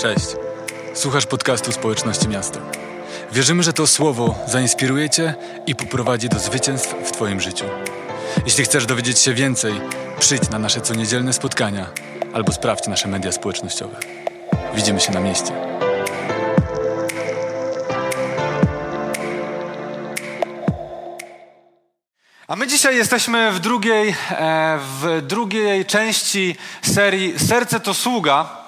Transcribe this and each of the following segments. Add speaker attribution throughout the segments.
Speaker 1: Cześć. Słuchasz podcastu Społeczności Miasta. Wierzymy, że to słowo zainspiruje Cię i poprowadzi do zwycięstw w Twoim życiu. Jeśli chcesz dowiedzieć się więcej, przyjdź na nasze coniedzielne spotkania albo sprawdź nasze media społecznościowe. Widzimy się na mieście.
Speaker 2: A my dzisiaj jesteśmy w drugiej, e, w drugiej części serii Serce to sługa.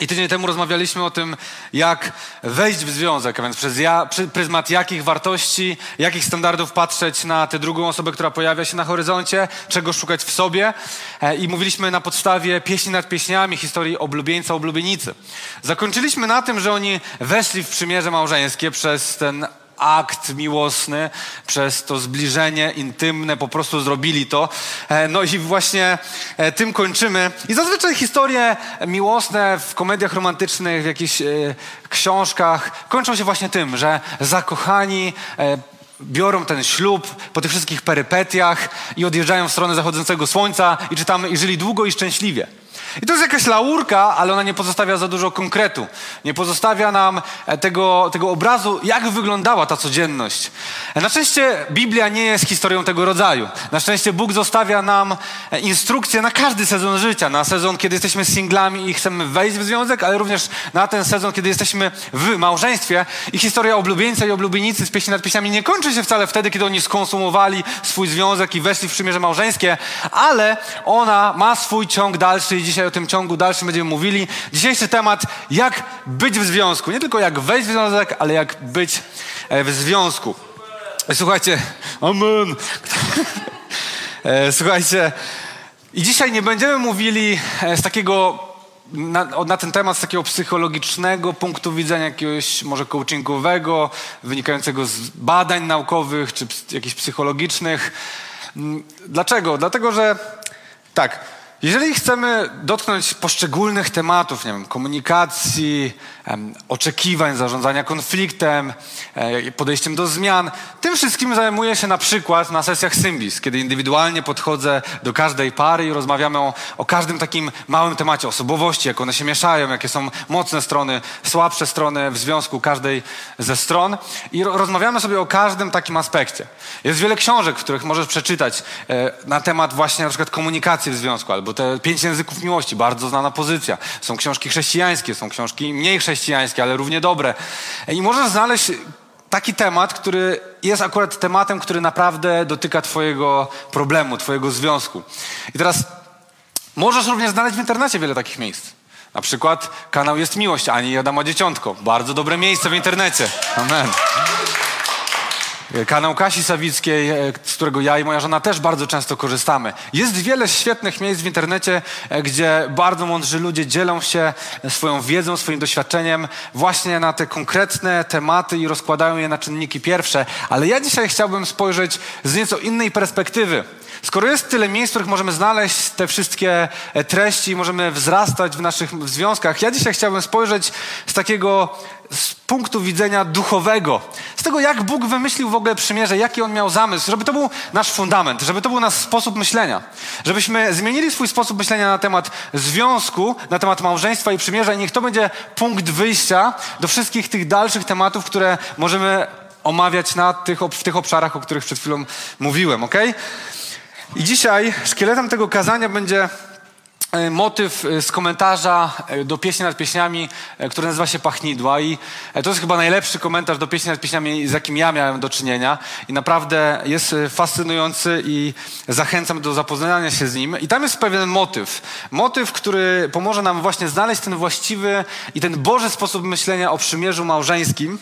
Speaker 2: I tydzień temu rozmawialiśmy o tym, jak wejść w związek, a więc przez ja, pryzmat jakich wartości, jakich standardów patrzeć na tę drugą osobę, która pojawia się na horyzoncie, czego szukać w sobie. E, I mówiliśmy na podstawie pieśni nad pieśniami, historii oblubieńca, oblubienicy. Zakończyliśmy na tym, że oni weszli w przymierze małżeńskie przez ten akt miłosny, przez to zbliżenie intymne, po prostu zrobili to. E, no i właśnie e, tym kończymy. I zazwyczaj historie miłosne w komediach romantycznych, w jakichś e, książkach kończą się właśnie tym, że zakochani biorą ten ślub po tych wszystkich perypetiach i odjeżdżają w stronę zachodzącego słońca i czytamy i żyli długo i szczęśliwie. I to jest jakaś laurka, ale ona nie pozostawia za dużo konkretu. Nie pozostawia nam e, tego, tego obrazu, jak wyglądała ta codzienność. E, na szczęście Biblia nie jest historią tego rodzaju. Na szczęście Bóg zostawia nam e, instrukcje na każdy sezon życia. Na sezon, kiedy jesteśmy singlami i chcemy wejść w związek, ale również na ten sezon, kiedy jesteśmy w małżeństwie. I historia oblubieńca i oblubienicy z pieśni nad pieśniami nie kończy się wcale wtedy, kiedy oni skonsumowali swój związek i weszli w przymierze małżeńskie, ale ona ma swój ciąg dalszy i dzisiaj o tym ciągu dalszym będziemy mówili. Dzisiejszy temat, jak być w związku. Nie tylko jak wejść w związek, ale jak być e, w związku. Słuchajcie, amen. E, słuchajcie, i dzisiaj nie będziemy mówili e, z takiego na, na, ten temat z takiego psychologicznego punktu widzenia, jakiegoś może coachingowego, wynikającego z badań naukowych czy jakichś psychologicznych. Mm, dlaczego? Dlatego, że tak, jeżeli chcemy dotknąć poszczególnych tematów, nie wiem, komunikacji, oczekiwań, zarządzania konfliktem, e, podejściem do zmian, tym wszystkim zajmuję się na przykład na sesjach Symbis, kiedy indywidualnie podchodzę do każdej pary i rozmawiamy o, o każdym takim małym temacie osobowości, jak one się mieszają, jakie są mocne strony, słabsze strony w związku każdej ze stron i ro, rozmawiamy sobie o każdym takim aspekcie. Jest wiele książek, w których możesz przeczytać e, na temat właśnie na przykład komunikacji w związku, albo te pięć języków miłości, bardzo znana pozycja. Są książki chrześcijańskie, są książki mniej chrześcijańskie, ale równie dobre. I możesz znaleźć taki temat, który jest akurat tematem, który naprawdę dotyka Twojego problemu, Twojego związku. I teraz możesz również znaleźć w internecie wiele takich miejsc. Na przykład kanał Jest Miłość, Ani Adama Dzieciątko. Bardzo dobre miejsce w internecie. Amen. Kanał Kasi Sawickiej, e, z którego ja i moja żona też bardzo często korzystamy. Jest wiele świetnych miejsc w internecie, e, gdzie bardzo mądrzy ludzie dzielą się swoją wiedzą, swoim doświadczeniem właśnie na te konkretne tematy i rozkładają je na czynniki pierwsze. Ale ja dzisiaj chciałbym spojrzeć z nieco innej perspektywy. Skoro jest tyle miejsc, w których możemy znaleźć te wszystkie e, treści możemy wzrastać w naszych związkach, ja dzisiaj chciałbym spojrzeć z takiego z punktu widzenia duchowego, z tego, jak Bóg wymyślił w ogóle przymierze, jaki On miał zamysł, żeby to był nasz fundament, żeby to był nasz sposób myślenia, żebyśmy zmienili swój sposób myślenia na temat związku, na temat małżeństwa i przymierza i niech to będzie punkt wyjścia do wszystkich tych dalszych tematów, które możemy omawiać na tych, w tych obszarach, o których przed chwilą mówiłem, ok? I dzisiaj szkieletem tego kazania będzie motyw e, z komentarza e, do pieśni nad pieśniami, który nazywa się Pachnidła i to jest chyba najlepszy komentarz do pieśni nad pieśniami, z jakim ja miałem do czynienia i naprawdę jest fascynujący i zachęcam do zapoznania się z nim. I tam jest pewien motyw. Motyw, który pomoże nam właśnie znaleźć ten właściwy i ten Boży sposób myślenia o przymierzu małżeńskim,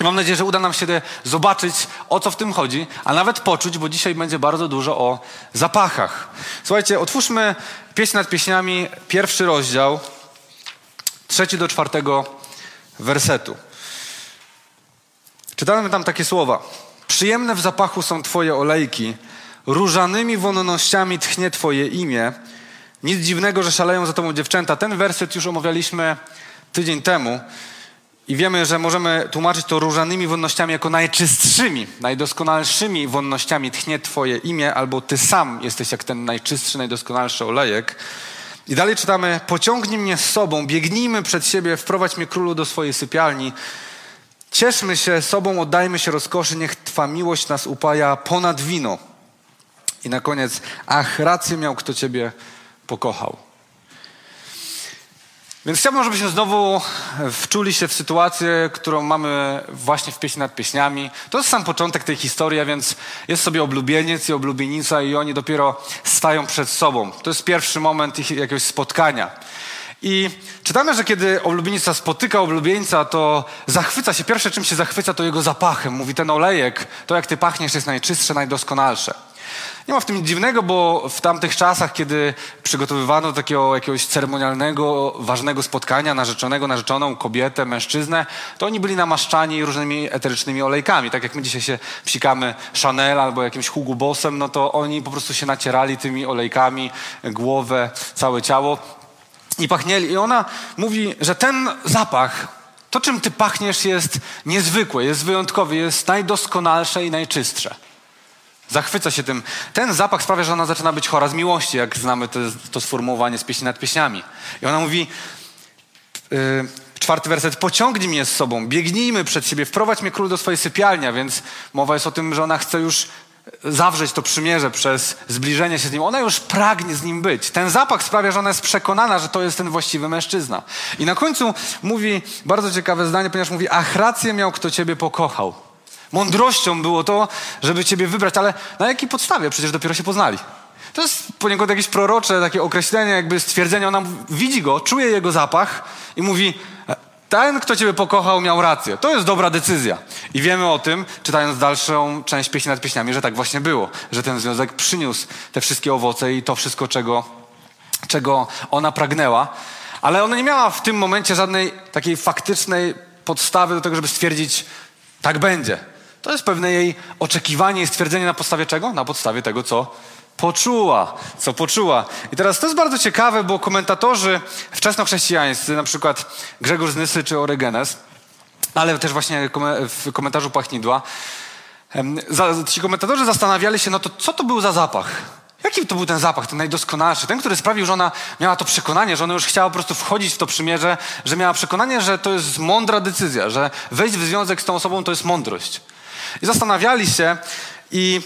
Speaker 2: Mam nadzieję, że uda nam się zobaczyć, o co w tym chodzi, a nawet poczuć, bo dzisiaj będzie bardzo dużo o zapachach. Słuchajcie, otwórzmy pieśń nad pieśniami, pierwszy rozdział, trzeci do czwartego wersetu. Czytamy tam takie słowa. Przyjemne w zapachu są Twoje olejki, różanymi wonnościami tchnie Twoje imię. Nic dziwnego, że szaleją za Tobą dziewczęta. Ten werset już omawialiśmy tydzień temu. I wiemy, że możemy tłumaczyć to różanymi wonnościami jako najczystszymi, najdoskonalszymi wonnościami tchnie Twoje imię, albo Ty sam jesteś jak ten najczystszy, najdoskonalszy olejek. I dalej czytamy: Pociągnij mnie z sobą, biegnijmy przed siebie, wprowadź mnie królu do swojej sypialni. Cieszmy się sobą, oddajmy się rozkoszy, niech Twa miłość nas upaja ponad wino. I na koniec, ach, rację miał, kto Ciebie pokochał. Więc chciałbym, żebyśmy znowu wczuli się w sytuację, którą mamy właśnie w pieśni nad pieśniami. To jest sam początek tej historii, więc jest sobie oblubieniec i oblubienica i oni dopiero stają przed sobą. To jest pierwszy moment ich jakiegoś spotkania. I czytamy, że kiedy oblubienica spotyka oblubieńca, to zachwyca się. Pierwsze, czym się zachwyca, to jego zapachem. Mówi, ten olejek, to jak ty pachniesz, jest najczystsze, najdoskonalsze. Nie ma w tym nic dziwnego, bo w tamtych czasach, kiedy przygotowywano takiego jakiegoś ceremonialnego, ważnego spotkania narzeczonego, narzeczoną kobietę, mężczyznę, to oni byli namaszczani różnymi eterycznymi olejkami. Tak jak my dzisiaj się psikamy Chanel albo jakimś Hugo Bossem, no to oni po prostu się nacierali tymi olejkami, głowę, całe ciało i pachnieli. I ona mówi, że ten zapach, to czym ty pachniesz jest niezwykłe, jest wyjątkowy, jest najdoskonalsze i najczystsze. Zachwyca się tym. Ten zapach sprawia, że ona zaczyna być chora z miłości, jak znamy to, to sformułowanie z pieśni nad pieśniami. I ona mówi, yy, czwarty werset, pociągnij mnie z sobą, biegnijmy przed siebie, wprowadź mnie król do swojej sypialni, więc mowa jest o tym, że ona chce już zawrzeć to przymierze przez zbliżenie się z nim. Ona już pragnie z nim być. Ten zapach sprawia, że ona jest przekonana, że to jest ten właściwy mężczyzna. I na końcu mówi bardzo ciekawe zdanie, ponieważ mówi, ach, rację miał, kto ciebie pokochał. Mądrością było to, żeby ciebie wybrać, ale na jakiej podstawie? Przecież dopiero się poznali. To jest poniekąd jakieś prorocze takie określenie, jakby stwierdzenie. Ona widzi go, czuje jego zapach i mówi, ten, kto ciebie pokochał, miał rację. To jest dobra decyzja. I wiemy o tym, czytając dalszą część pieśni nad pieśniami, że tak właśnie było. Że ten związek przyniósł te wszystkie owoce i to wszystko, czego, czego ona pragnęła. Ale ona nie miała w tym momencie żadnej takiej faktycznej podstawy do tego, żeby stwierdzić, tak będzie. To jest pewne jej oczekiwanie i stwierdzenie na podstawie czego? Na podstawie tego, co poczuła, co poczuła. I teraz to jest bardzo ciekawe, bo komentatorzy wczesnochrześcijańscy, na przykład Grzegorz Znysy czy Orygenes, ale też właśnie w komentarzu Pachnidła, ci komentatorzy zastanawiali się, no to co to był za zapach? Jaki to był ten zapach, ten najdoskonalszy? Ten, który sprawił, że ona miała to przekonanie, że ona już chciała po prostu wchodzić w to przymierze, że miała przekonanie, że to jest mądra decyzja, że wejść w związek z tą osobą to jest mądrość. I zastanawiali się i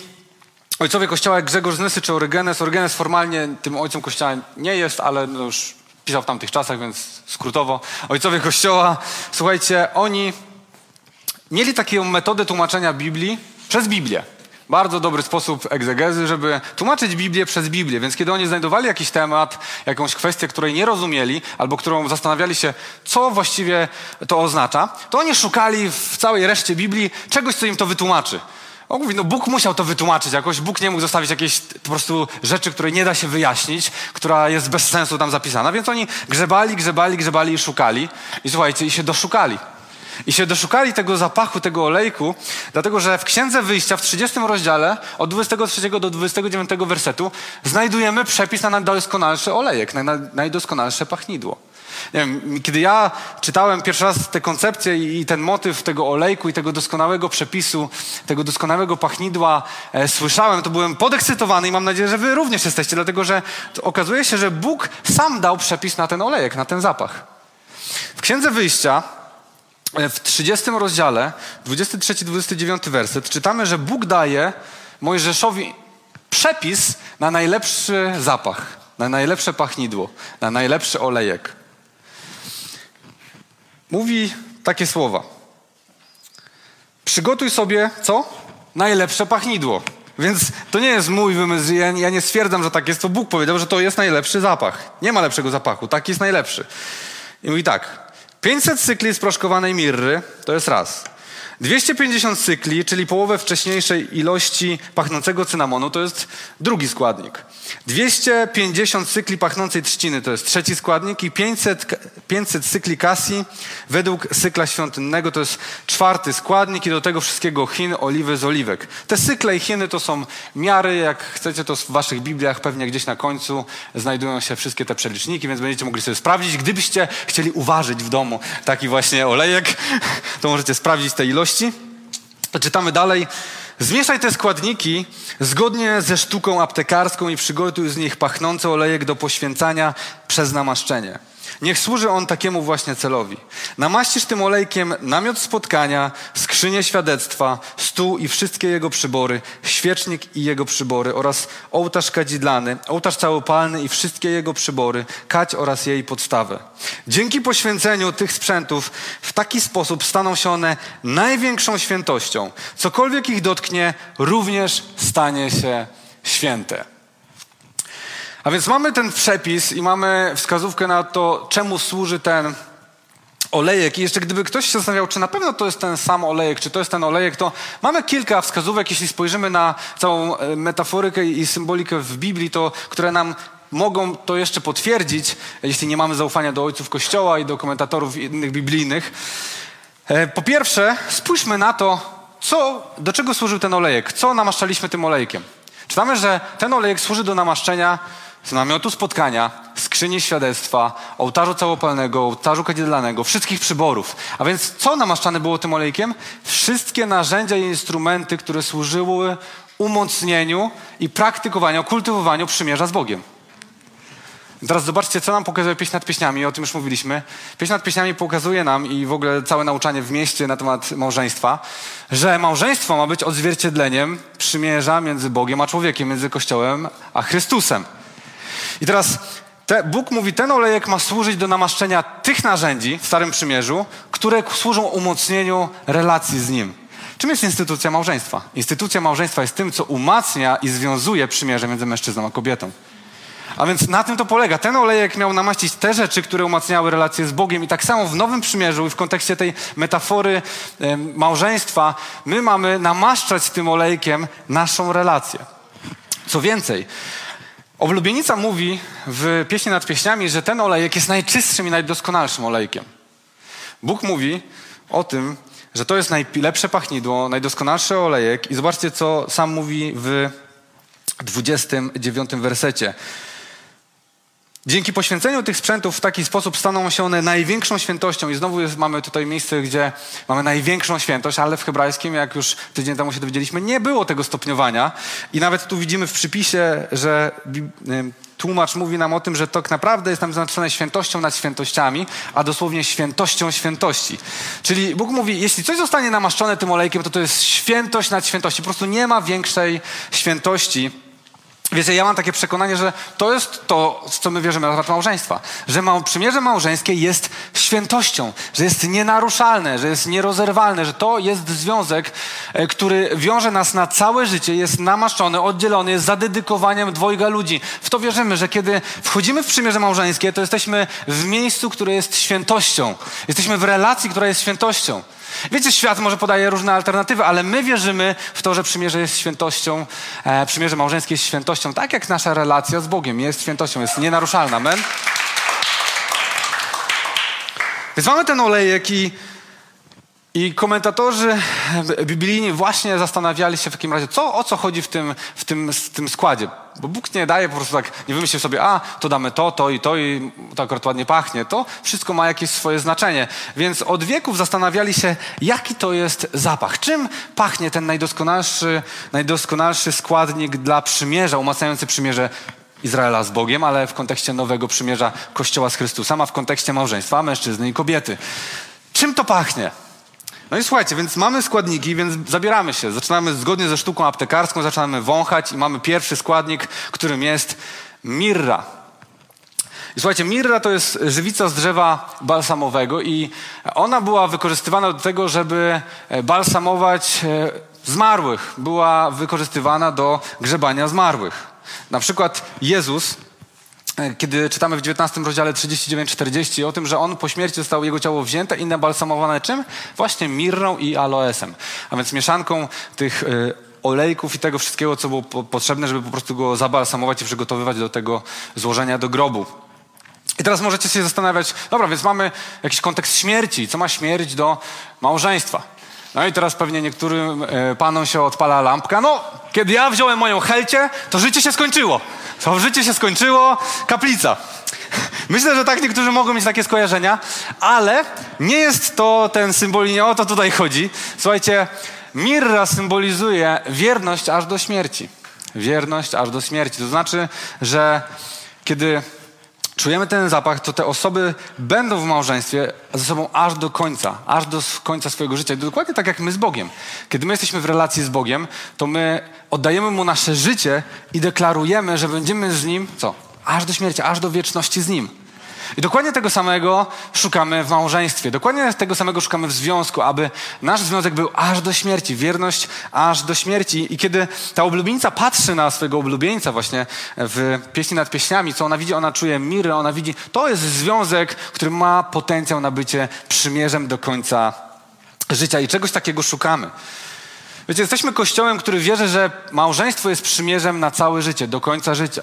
Speaker 2: ojcowie kościoła jak Grzegorz Znysy czy Orygenes. Orygenes formalnie tym ojcem kościoła nie jest, ale no już pisał w tamtych czasach, więc skrótowo. Ojcowie kościoła, słuchajcie, oni mieli taką metodę tłumaczenia Biblii przez Biblię. Bardzo dobry sposób egzegezy, żeby tłumaczyć Biblię przez Biblię. Więc kiedy oni znajdowali jakiś temat, jakąś kwestię, której nie rozumieli, albo którą zastanawiali się, co właściwie to oznacza, to oni szukali w całej reszcie Biblii czegoś, co im to wytłumaczy. On mówi, no Bóg musiał to wytłumaczyć jakoś. Bóg nie mógł zostawić jakiejś po prostu rzeczy, której nie da się wyjaśnić, która jest bez sensu tam zapisana. Więc oni grzebali, grzebali, grzebali i szukali. I słuchajcie, i się doszukali. I się doszukali tego zapachu, tego olejku, dlatego że w Księdze Wyjścia w 30 rozdziale od 23 do 29 wersetu znajdujemy przepis na najdoskonalszy olejek, na najdoskonalsze pachnidło. Wiem, kiedy ja czytałem pierwszy raz te koncepcje i ten motyw tego olejku i tego doskonałego przepisu, tego doskonałego pachnidła e, słyszałem, to byłem podekscytowany i mam nadzieję, że wy również jesteście, dlatego że okazuje się, że Bóg sam dał przepis na ten olejek, na ten zapach. W Księdze Wyjścia w 30 rozdziale, 23-29 werset, czytamy, że Bóg daje Mojżeszowi przepis na najlepszy zapach, na najlepsze pachnidło, na najlepszy olejek. Mówi takie słowa. Przygotuj sobie co? Najlepsze pachnidło. Więc to nie jest mój wymysł. Ja nie stwierdzam, że tak jest. To Bóg powiedział, że to jest najlepszy zapach. Nie ma lepszego zapachu. Tak jest najlepszy. I mówi tak. 500 cykli sproszkowanej mirry to jest raz. 250 cykli, czyli połowę wcześniejszej ilości pachnącego cynamonu, to jest drugi składnik. 250 cykli pachnącej trzciny to jest trzeci składnik i 500, 500 cykli kasji według cykla świątynnego to jest czwarty składnik i do tego wszystkiego chin, oliwy z oliwek. Te cykle i chiny to są miary, jak chcecie to w waszych Bibliach pewnie gdzieś na końcu znajdują się wszystkie te przeliczniki, więc będziecie mogli sobie sprawdzić. Gdybyście chcieli uważyć w domu taki właśnie olejek, to możecie sprawdzić te ilości. Czytamy dalej. Zmieszaj te składniki zgodnie ze sztuką aptekarską i przygotuj z nich pachnący olejek do poświęcania przez namaszczenie. Niech służy on takiemu właśnie celowi. Namaścisz tym olejkiem namiot spotkania, skrzynię świadectwa, stół i wszystkie jego przybory, świecznik i jego przybory oraz ołtarz kadzidlany, ołtarz całopalny i wszystkie jego przybory, kać oraz jej podstawę. Dzięki poświęceniu tych sprzętów w taki sposób staną się one największą świętością. Cokolwiek ich dotknie, również stanie się święte. A więc mamy ten przepis i mamy wskazówkę na to, czemu służy ten olejek. I jeszcze gdyby ktoś się zastanawiał, czy na pewno to jest ten sam olejek, czy to jest ten olejek, to mamy kilka wskazówek, jeśli spojrzymy na całą e, metaforykę i symbolikę w Biblii, to, które nam mogą to jeszcze potwierdzić, jeśli nie mamy zaufania do ojców Kościoła i do komentatorów innych biblijnych. E, po pierwsze, spójrzmy na to, co, do czego służył ten olejek, co namaszczaliśmy tym olejkiem. Czytamy, że ten olejek służy do namaszczenia z namiotu spotkania, skrzyni świadectwa, ołtarzu całopalnego, ołtarzu kadzidlanego, wszystkich przyborów. A więc co namaszczane było tym olejkiem? Wszystkie narzędzia i instrumenty, które służyły umocnieniu i praktykowaniu, kultywowaniu przymierza z Bogiem. Teraz zobaczcie, co nam pokazuje pieśń nad pieśniami, o tym już mówiliśmy. Pieśń nad pieśniami pokazuje nam i w ogóle całe nauczanie w mieście na temat małżeństwa, że małżeństwo ma być odzwierciedleniem przymierza między Bogiem a człowiekiem, między Kościołem a Chrystusem. I teraz te, Bóg mówi, ten olejek ma służyć do namaszczenia tych narzędzi w Starym Przymierzu, które służą umocnieniu relacji z Nim. Czym jest instytucja małżeństwa? Instytucja małżeństwa jest tym, co umacnia i związuje przymierze między mężczyzną a kobietą. A więc na tym to polega. Ten olejek miał namaścić te rzeczy, które umacniały relacje z Bogiem. I tak samo w Nowym Przymierzu i w kontekście tej metafory e, małżeństwa, my mamy namaszczać tym olejkiem naszą relację. Co więcej, Oblubienica mówi w pieśni nad pieśniami, że ten olejek jest najczystszym i najdoskonalszym olejkiem. Bóg mówi o tym, że to jest najlepsze pachnidło, najdoskonalszy olejek i zobaczcie, co sam mówi w 29 wersecie. Dzięki poświęceniu tych sprzętów w taki sposób staną się one największą świętością. I znowu jest, mamy tutaj miejsce, gdzie mamy największą świętość, ale w hebrajskim, jak już tydzień temu się dowiedzieliśmy, nie było tego stopniowania. I nawet tu widzimy w przypisie, że tłumacz mówi nam o tym, że to tak naprawdę jest tam zaznaczone świętością nad świętościami, a dosłownie świętością świętości. Czyli Bóg mówi, jeśli coś zostanie namaszczone tym olejkiem, to to jest świętość nad świętości. Po prostu nie ma większej świętości Wiecie, ja mam takie przekonanie, że to jest to, w co my wierzymy na temat małżeństwa. Że mał, przymierze małżeńskie jest świętością, że jest nienaruszalne, że jest nierozerwalne, że to jest związek, e, który wiąże nas na całe życie, jest namaszczony, oddzielony, jest zadedykowaniem dwojga ludzi. W to wierzymy, że kiedy wchodzimy w przymierze małżeńskie, to jesteśmy w miejscu, które jest świętością. Jesteśmy w relacji, która jest świętością. Wiecie, świat może podaje różne alternatywy, ale my wierzymy w to, że przymierze jest świętością, e, przymierze małżeńskie jest świętością, tak jak nasza relacja z Bogiem jest świętością, jest nienaruszalna. Amen? Więc mamy ten olejek i i komentatorzy biblijni właśnie zastanawiali się w takim razie, co, o co chodzi w tym, w, tym, w tym składzie. Bo Bóg nie daje po prostu tak, nie wymyślił sobie, a to damy to, to i to i to akurat ładnie pachnie. To wszystko ma jakieś swoje znaczenie. Więc od wieków zastanawiali się, jaki to jest zapach. Czym pachnie ten najdoskonalszy, najdoskonalszy składnik dla przymierza, umacniający przymierze Izraela z Bogiem, ale w kontekście nowego przymierza Kościoła z Chrystusem, a w kontekście małżeństwa mężczyzny i kobiety. Czym to pachnie? No i słuchajcie, więc mamy składniki, więc zabieramy się. Zaczynamy zgodnie ze sztuką aptekarską, zaczynamy wąchać i mamy pierwszy składnik, którym jest mirra. I słuchajcie, mirra to jest żywica z drzewa balsamowego i ona była wykorzystywana do tego, żeby e, balsamować e, zmarłych. Była wykorzystywana do grzebania zmarłych. Na przykład Jezus kiedy czytamy w 19 rozdziale 39-40 o tym, że on po śmierci zostało jego ciało wzięte i nabalsamowane czym? Właśnie mirrą i aloesem. A więc mieszanką tych y, olejków i tego wszystkiego, co było po, potrzebne, żeby po prostu go zabalsamować i przygotowywać do tego złożenia do grobu. I teraz możecie się zastanawiać, dobra, więc mamy jakiś kontekst śmierci. Co ma śmierć do małżeństwa? No i teraz pewnie niektórym e, panom się odpala lampka. No, kiedy ja wziąłem moją helcie, to życie się skończyło. To życie się skończyło, kaplica. Myślę, że tak niektórzy mogą mieć takie skojarzenia, ale nie jest to ten symbol, nie o to tutaj chodzi. Słuchajcie, mirra symbolizuje wierność aż do śmierci. Wierność aż do śmierci. To znaczy, że kiedy czujemy ten zapach, to te osoby będą w małżeństwie ze sobą aż do końca, aż do końca swojego życia. Dokładnie tak jak my z Bogiem. Kiedy my jesteśmy w relacji z Bogiem, to my oddajemy Mu nasze życie i deklarujemy, że będziemy z Nim, co? Aż do śmierci, aż do wieczności z Nim. I dokładnie tego samego szukamy w małżeństwie. Dokładnie tego samego szukamy w związku, aby nasz związek był aż do śmierci, wierność aż do śmierci. I kiedy ta oblubienica patrzy na swojego oblubieńca właśnie w pieśni nad pieśniami, co ona widzi? Ona czuje mirę, ona widzi, to jest związek, który ma potencjał na bycie przymierzem do końca życia i czegoś takiego szukamy. Wiecie, jesteśmy kościołem, który wierzy, że małżeństwo jest przymierzem na całe życie, do końca życia.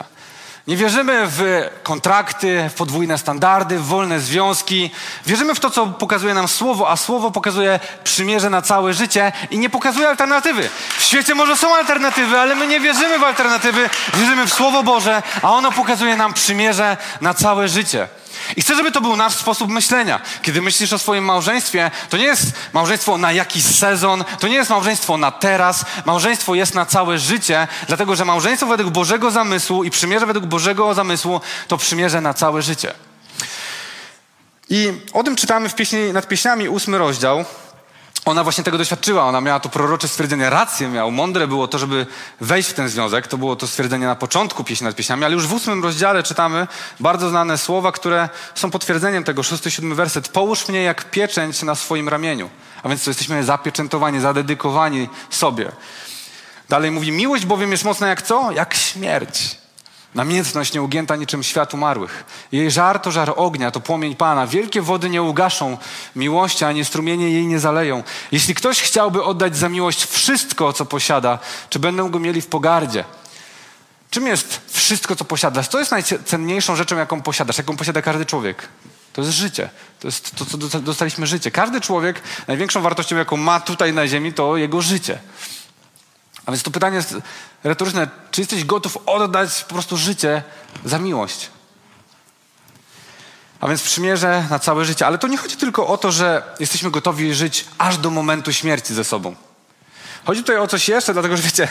Speaker 2: Nie wierzymy w kontrakty, w podwójne standardy, w wolne związki. Wierzymy w to, co pokazuje nam Słowo, a Słowo pokazuje przymierze na całe życie i nie pokazuje alternatywy. W świecie może są alternatywy, ale my nie wierzymy w alternatywy. Wierzymy w Słowo Boże, a ono pokazuje nam przymierze na całe życie. I chcę, żeby to był nasz sposób myślenia. Kiedy myślisz o swoim małżeństwie, to nie jest małżeństwo na jakiś sezon, to nie jest małżeństwo na teraz. Małżeństwo jest na całe życie, dlatego że małżeństwo według Bożego zamysłu i przymierze według Bożego zamysłu to przymierze na całe życie. I o tym czytamy w pieśni, nad pieśniami, ósmy rozdział ona właśnie tego doświadczyła, ona miała to prorocze stwierdzenie, rację miał, mądre było to, żeby wejść w ten związek, to było to stwierdzenie na początku pieśni nad pieśniami, ale już w ósmym rozdziale czytamy bardzo znane słowa, które są potwierdzeniem tego, szósty, siódmy werset, połóż mnie jak pieczęć na swoim ramieniu, a więc to jesteśmy zapieczętowani, zadedykowani sobie. Dalej mówi, miłość bowiem jest mocna jak co? Jak śmierć. Namiętność nieugięta niczym świat umarłych. Jej żar to żar ognia, to płomień Pana. Wielkie wody nie ugaszą miłości, ani strumienie jej nie zaleją. Jeśli ktoś chciałby oddać za miłość wszystko, co posiada, czy będą go mieli w pogardzie? Czym jest wszystko, co posiadasz? Co jest najcenniejszą rzeczą, jaką posiadasz, jaką posiada każdy człowiek? To jest życie. To jest to, co dostaliśmy życie. Każdy człowiek, największą wartością, jaką ma tutaj na ziemi, to jego życie. A więc to pytanie jest retoryczne. Czy jesteś gotów oddać po prostu życie za miłość? A więc przymierze na całe życie. Ale to nie chodzi tylko o to, że jesteśmy gotowi żyć aż do momentu śmierci ze sobą. Chodzi tutaj o coś jeszcze, dlatego że wiecie,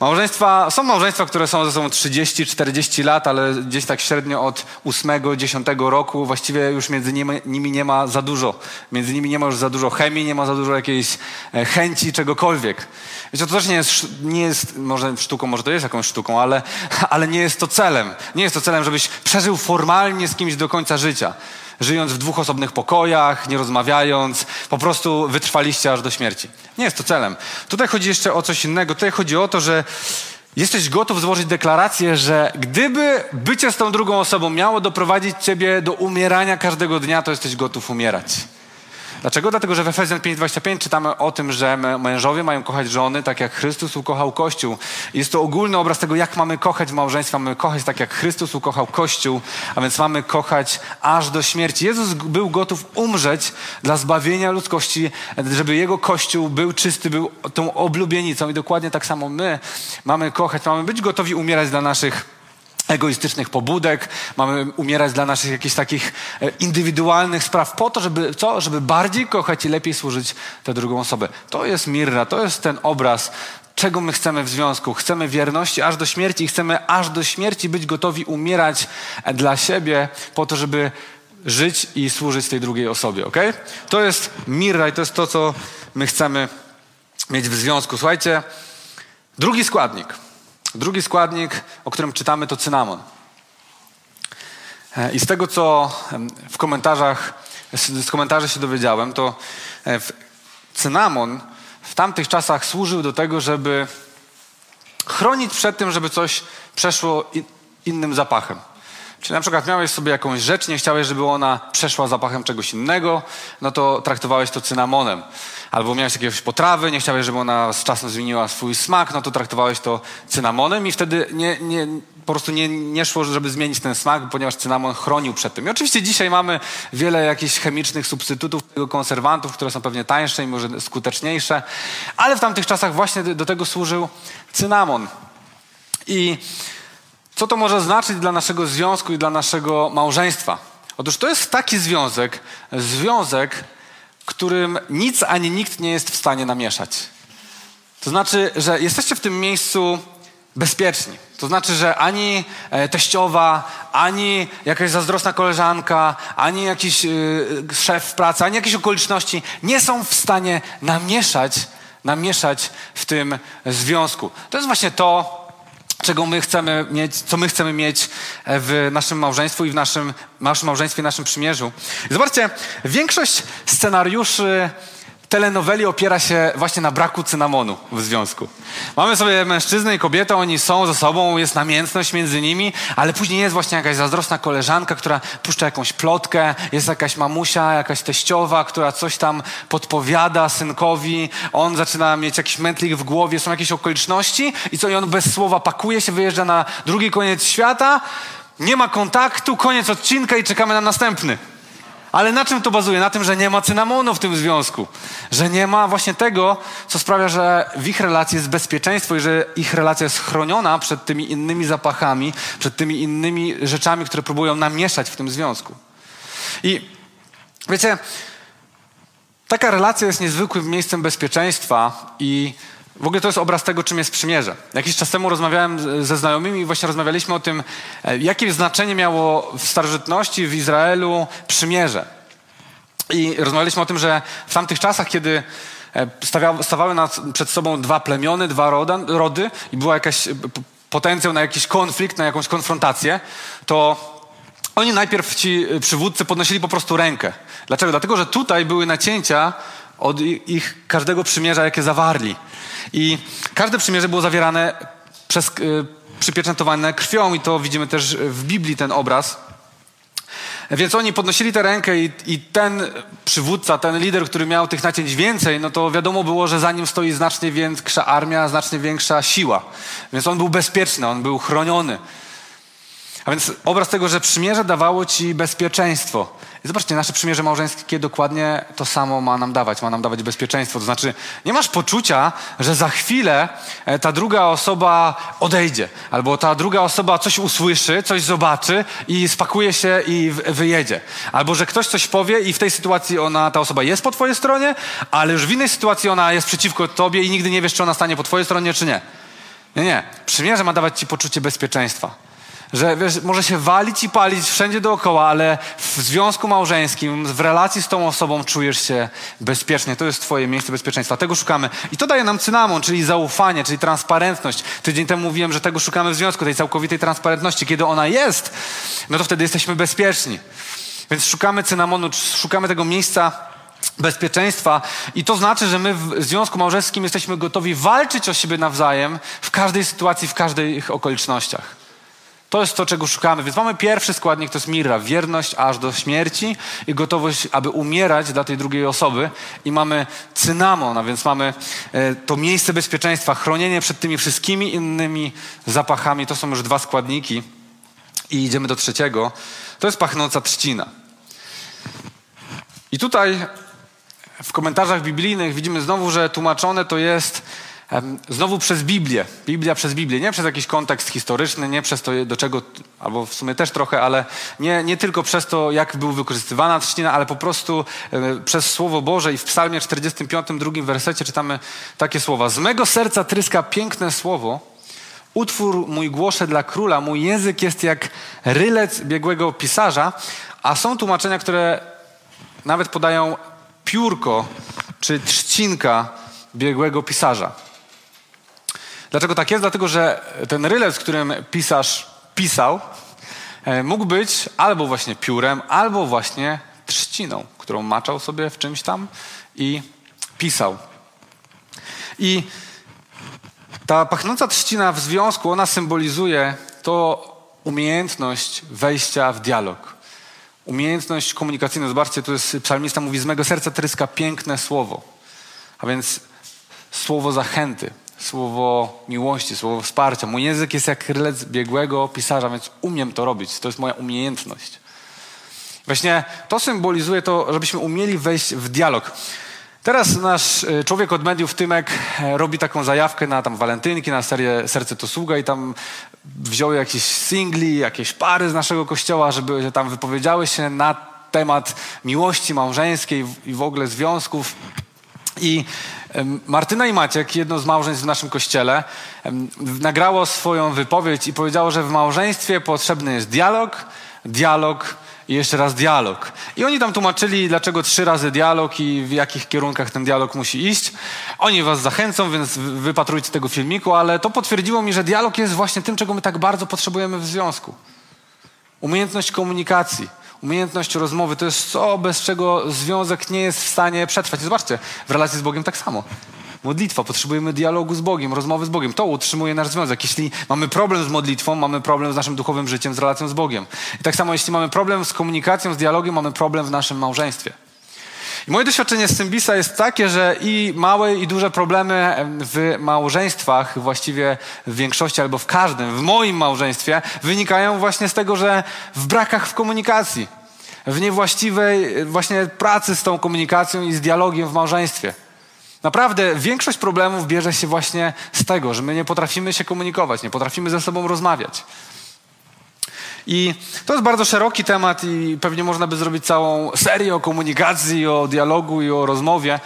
Speaker 2: małżeństwa, są małżeństwa, które są ze sobą 30-40 lat, ale gdzieś tak średnio od 8-10 roku właściwie już między nimi, nimi, nie ma za dużo. Między nimi nie ma już za dużo chemii, nie ma za dużo jakiejś e, chęci czegokolwiek. Wiecie, to też nie jest, nie jest może sztuką, może to jest jakąś sztuką, ale, ale nie jest to celem. Nie jest to celem, żebyś przeżył formalnie z kimś do końca życia żyjąc w dwóch osobnych pokojach, nie rozmawiając, po prostu wytrwaliście aż do śmierci. Nie jest to celem. Tutaj chodzi jeszcze o coś innego. Tutaj chodzi o to, że jesteś gotów złożyć deklarację, że gdyby bycie z tą drugą osobą miało doprowadzić ciebie do umierania każdego dnia, to jesteś gotów umierać. Dlaczego? Dlatego, że w Efezjan 5:25 czytamy o tym, że mężowie mają kochać żony tak, jak Chrystus ukochał Kościół. Jest to ogólny obraz tego, jak mamy kochać w małżeństwie. Mamy kochać tak, jak Chrystus ukochał Kościół, a więc mamy kochać aż do śmierci. Jezus był gotów umrzeć dla zbawienia ludzkości, żeby Jego Kościół był czysty, był tą oblubienicą. I dokładnie tak samo my mamy kochać, mamy być gotowi umierać dla naszych egoistycznych pobudek, mamy umierać dla naszych jakichś takich e, indywidualnych spraw po to, żeby co? Żeby bardziej kochać i lepiej służyć tę drugą osobę. To jest mirra, to jest ten obraz, czego my chcemy w związku. Chcemy wierności aż do śmierci i chcemy aż do śmierci być gotowi umierać e, dla siebie po to, żeby żyć i służyć tej drugiej osobie, ok? To jest mirra i to jest to, co my chcemy mieć w związku. Słuchajcie, drugi składnik – Drugi składnik, o którym czytamy, to cynamon. E, I z tego, co w komentarzach, z komentarzy się dowiedziałem, to e, cynamon w tamtych czasach służył do tego, żeby chronić przed tym, żeby coś przeszło innym zapachem. Czyli na przykład miałeś sobie jakąś rzecz, nie chciałeś, żeby ona przeszła zapachem czegoś innego, no to traktowałeś to cynamonem. Albo miałeś jakieś potrawy, nie chciałeś, żeby ona z czasem zmieniła swój smak, no to traktowałeś to cynamonem i wtedy nie, nie, po prostu nie, nie szło, żeby zmienić ten smak, ponieważ cynamon chronił przed tym. I oczywiście dzisiaj mamy wiele jakichś chemicznych substytutów, konserwantów, które są pewnie tańsze i może skuteczniejsze, ale w tamtych czasach właśnie do tego służył cynamon. I co to może znaczyć dla naszego związku i dla naszego małżeństwa? Otóż to jest taki związek, związek, którym nic ani nikt nie jest w stanie namieszać. To znaczy, że jesteście w tym miejscu bezpieczni. To znaczy, że ani e, teściowa, ani jakaś zazdrosna koleżanka, ani jakiś y, szef pracy, ani jakieś okoliczności nie są w stanie namieszać, namieszać w tym związku. To jest właśnie to, czego my chcemy mieć, co my chcemy mieć e, w naszym małżeństwu i w naszym, naszym małżeństwie, naszym przymierzu. Zobaczcie, większość scenariuszy telenoweli opiera się właśnie na braku cynamonu w związku. Mamy sobie mężczyznę i kobietę, oni są ze sobą, jest namiętność między nimi, ale później jest właśnie jakaś zazdrosna koleżanka, która puszcza jakąś plotkę, jest jakaś mamusia, jakaś teściowa, która coś tam podpowiada synkowi, on zaczyna mieć jakiś mętlik w głowie, są jakieś okoliczności i co, i on bez słowa pakuje się, wyjeżdża na drugi koniec świata, nie ma kontaktu, koniec odcinka i czekamy na następny. Ale na czym to bazuje? Na tym, że nie ma cynamonu w tym związku. Że nie ma właśnie tego, co sprawia, że w ich relacji jest bezpieczeństwo i że ich relacja jest chroniona przed tymi innymi zapachami, przed tymi innymi rzeczami, które próbują namieszać w tym związku. I wiecie, taka relacja jest niezwykłym miejscem bezpieczeństwa i w ogóle to jest obraz tego, czym jest przymierze. Jakiś czas temu rozmawiałem ze znajomymi i właśnie rozmawialiśmy o tym, e, jakie znaczenie miało w starożytności, w Izraelu przymierze. I rozmawialiśmy o tym, że w tamtych czasach, kiedy e, stawały przed sobą dwa plemiony, dwa roda, rody i był jakiś potencjał na jakiś konflikt, na jakąś konfrontację, to oni najpierw ci przywódcy podnosili po prostu rękę. Dlaczego? Dlatego, że tutaj były nacięcia od ich każdego przymierza, jakie zawarli. I każde przymierze było zawierane przez, y, przypieczętowane krwią i to widzimy też w Biblii ten obraz. Więc oni podnosili tę rękę i, i, ten przywódca, ten lider, który miał tych nacięć więcej, no to wiadomo było, że za nim stoi znacznie większa armia, znacznie większa siła. Więc on był bezpieczny, on był chroniony. A więc obraz tego, że przymierze dawało ci bezpieczeństwo. I zobaczcie, nasze przymierze małżeńskie dokładnie to samo ma nam dawać, ma nam dawać bezpieczeństwo. To znaczy, nie masz poczucia, że za chwilę e, ta druga osoba odejdzie, albo ta druga osoba coś usłyszy, coś zobaczy i spakuje się i wyjedzie. Albo że ktoś coś powie i w tej sytuacji ona, ta osoba jest po twojej stronie, ale już w innej sytuacji ona jest przeciwko tobie i nigdy nie wiesz, czy ona stanie po twojej stronie, czy nie. Nie, nie. Przymierze ma dawać ci poczucie bezpieczeństwa. Że wiesz, może się walić i palić wszędzie dookoła, ale w związku małżeńskim, w relacji z tą osobą czujesz się bezpiecznie. To jest twoje miejsce bezpieczeństwa. Tego szukamy. I to daje nam cynamon, czyli zaufanie, czyli transparentność. Tydzień temu mówiłem, że tego szukamy w związku, tej całkowitej transparentności. Kiedy ona jest, no to wtedy jesteśmy bezpieczni. Więc szukamy cynamonu, szukamy tego miejsca bezpieczeństwa i to znaczy, że my w związku małżeńskim jesteśmy gotowi walczyć o siebie nawzajem w każdej sytuacji, w każdych okolicznościach. To jest to, czego szukamy. Więc mamy pierwszy składnik, to jest mirra, wierność aż do śmierci i gotowość, aby umierać dla tej drugiej osoby. I mamy cynamon, a więc mamy e, to miejsce bezpieczeństwa, chronienie przed tymi wszystkimi innymi zapachami. To są już dwa składniki. I idziemy do trzeciego. To jest pachnąca trzcina. I tutaj w komentarzach biblijnych widzimy znowu, że tłumaczone to jest Znowu przez Biblię. Biblia przez Biblię. Nie przez jakiś kontekst historyczny, nie przez to, do czego, albo w sumie też trochę, ale nie, nie tylko przez to, jak był wykorzystywana trzcina, ale po prostu przez Słowo Boże. I w Psalmie 45, drugim wersecie czytamy takie słowa. Z mego serca tryska piękne słowo, utwór mój głoszę dla króla, mój język jest jak rylec biegłego pisarza, a są tłumaczenia, które nawet podają piórko czy trzcinka biegłego pisarza. Dlaczego tak jest? Dlatego, że ten rylec, którym pisarz pisał, e, mógł być albo właśnie piórem, albo właśnie trzciną, którą maczał sobie w czymś tam i pisał. I ta pachnąca trzcina w związku, ona symbolizuje to umiejętność wejścia w dialog. Umiejętność komunikacyjna. Zobaczcie, tu jest psalmista mówi, z mego serca tryska piękne słowo. A więc słowo zachęty, słowo miłości, słowo wsparcia. Mój język jest jak rylec biegłego pisarza, więc umiem to robić. To jest moja umiejętność. Właśnie to symbolizuje to, żebyśmy umieli wejść w dialog. Teraz nasz e, człowiek od mediów, Tymek, e, robi taką zajawkę na tam walentynki, na serię Serce to sługa i tam wziął jakieś singli, jakieś pary z naszego kościoła, żeby tam wypowiedziały się na temat miłości małżeńskiej i w ogóle związków. I Martyna i Maciek, jedno z małżeństw w naszym kościele, nagrało swoją wypowiedź i powiedziało, że w małżeństwie potrzebny jest dialog, dialog i jeszcze raz dialog. I oni tam tłumaczyli, dlaczego trzy razy dialog i w jakich kierunkach ten dialog musi iść. Oni was zachęcą, więc wypatrujcie tego filmiku, ale to potwierdziło mi, że dialog jest właśnie tym, czego my tak bardzo potrzebujemy w związku. Umiejętność komunikacji, umiejętność rozmowy to jest to, bez czego związek nie jest w stanie przetrwać. I zobaczcie, w relacji z Bogiem tak samo. Modlitwa, potrzebujemy dialogu z Bogiem, rozmowy z Bogiem. To utrzymuje nasz związek. Jeśli mamy problem z modlitwą, mamy problem z naszym duchowym życiem, z relacją z Bogiem. I tak samo, jeśli mamy problem z komunikacją, z dialogiem, mamy problem w naszym małżeństwie. I moje doświadczenie z Symbisa jest takie, że i małe, i duże problemy w małżeństwach, właściwie w większości albo w każdym, w moim małżeństwie, wynikają właśnie z tego, że w brakach w komunikacji, w niewłaściwej właśnie pracy z tą komunikacją i z dialogiem w małżeństwie. Naprawdę większość problemów bierze się właśnie z tego, że my nie potrafimy się komunikować, nie potrafimy ze sobą rozmawiać. I to jest bardzo szeroki temat i pewnie można by zrobić całą serię o komunikacji, o dialogu i o rozmowie.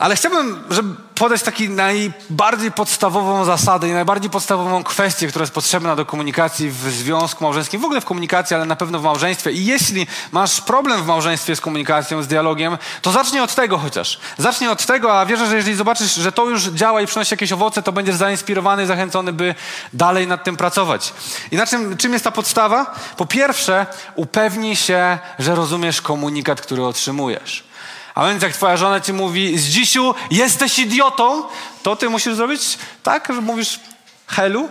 Speaker 2: Ale chciałbym, żeby podać taki najbardziej podstawową zasadę i najbardziej podstawową kwestię, która jest potrzebna do komunikacji w związku małżeńskim, w ogóle w komunikacji, ale na pewno w małżeństwie. I jeśli masz problem w małżeństwie z komunikacją, z dialogiem, to zacznij od tego chociaż. Zacznij od tego, a wierzę, że jeżeli zobaczysz, że to już działa i przynosi jakieś owoce, to będziesz zainspirowany i zachęcony, by dalej nad tym pracować. I na czym, czym jest ta podstawa? Po pierwsze, upewnij się, że rozumiesz komunikat, który otrzymujesz. A więc jak twoja żona ci mówi, z dzisiu jesteś idiotą, to ty musisz zrobić tak, że mówisz helu,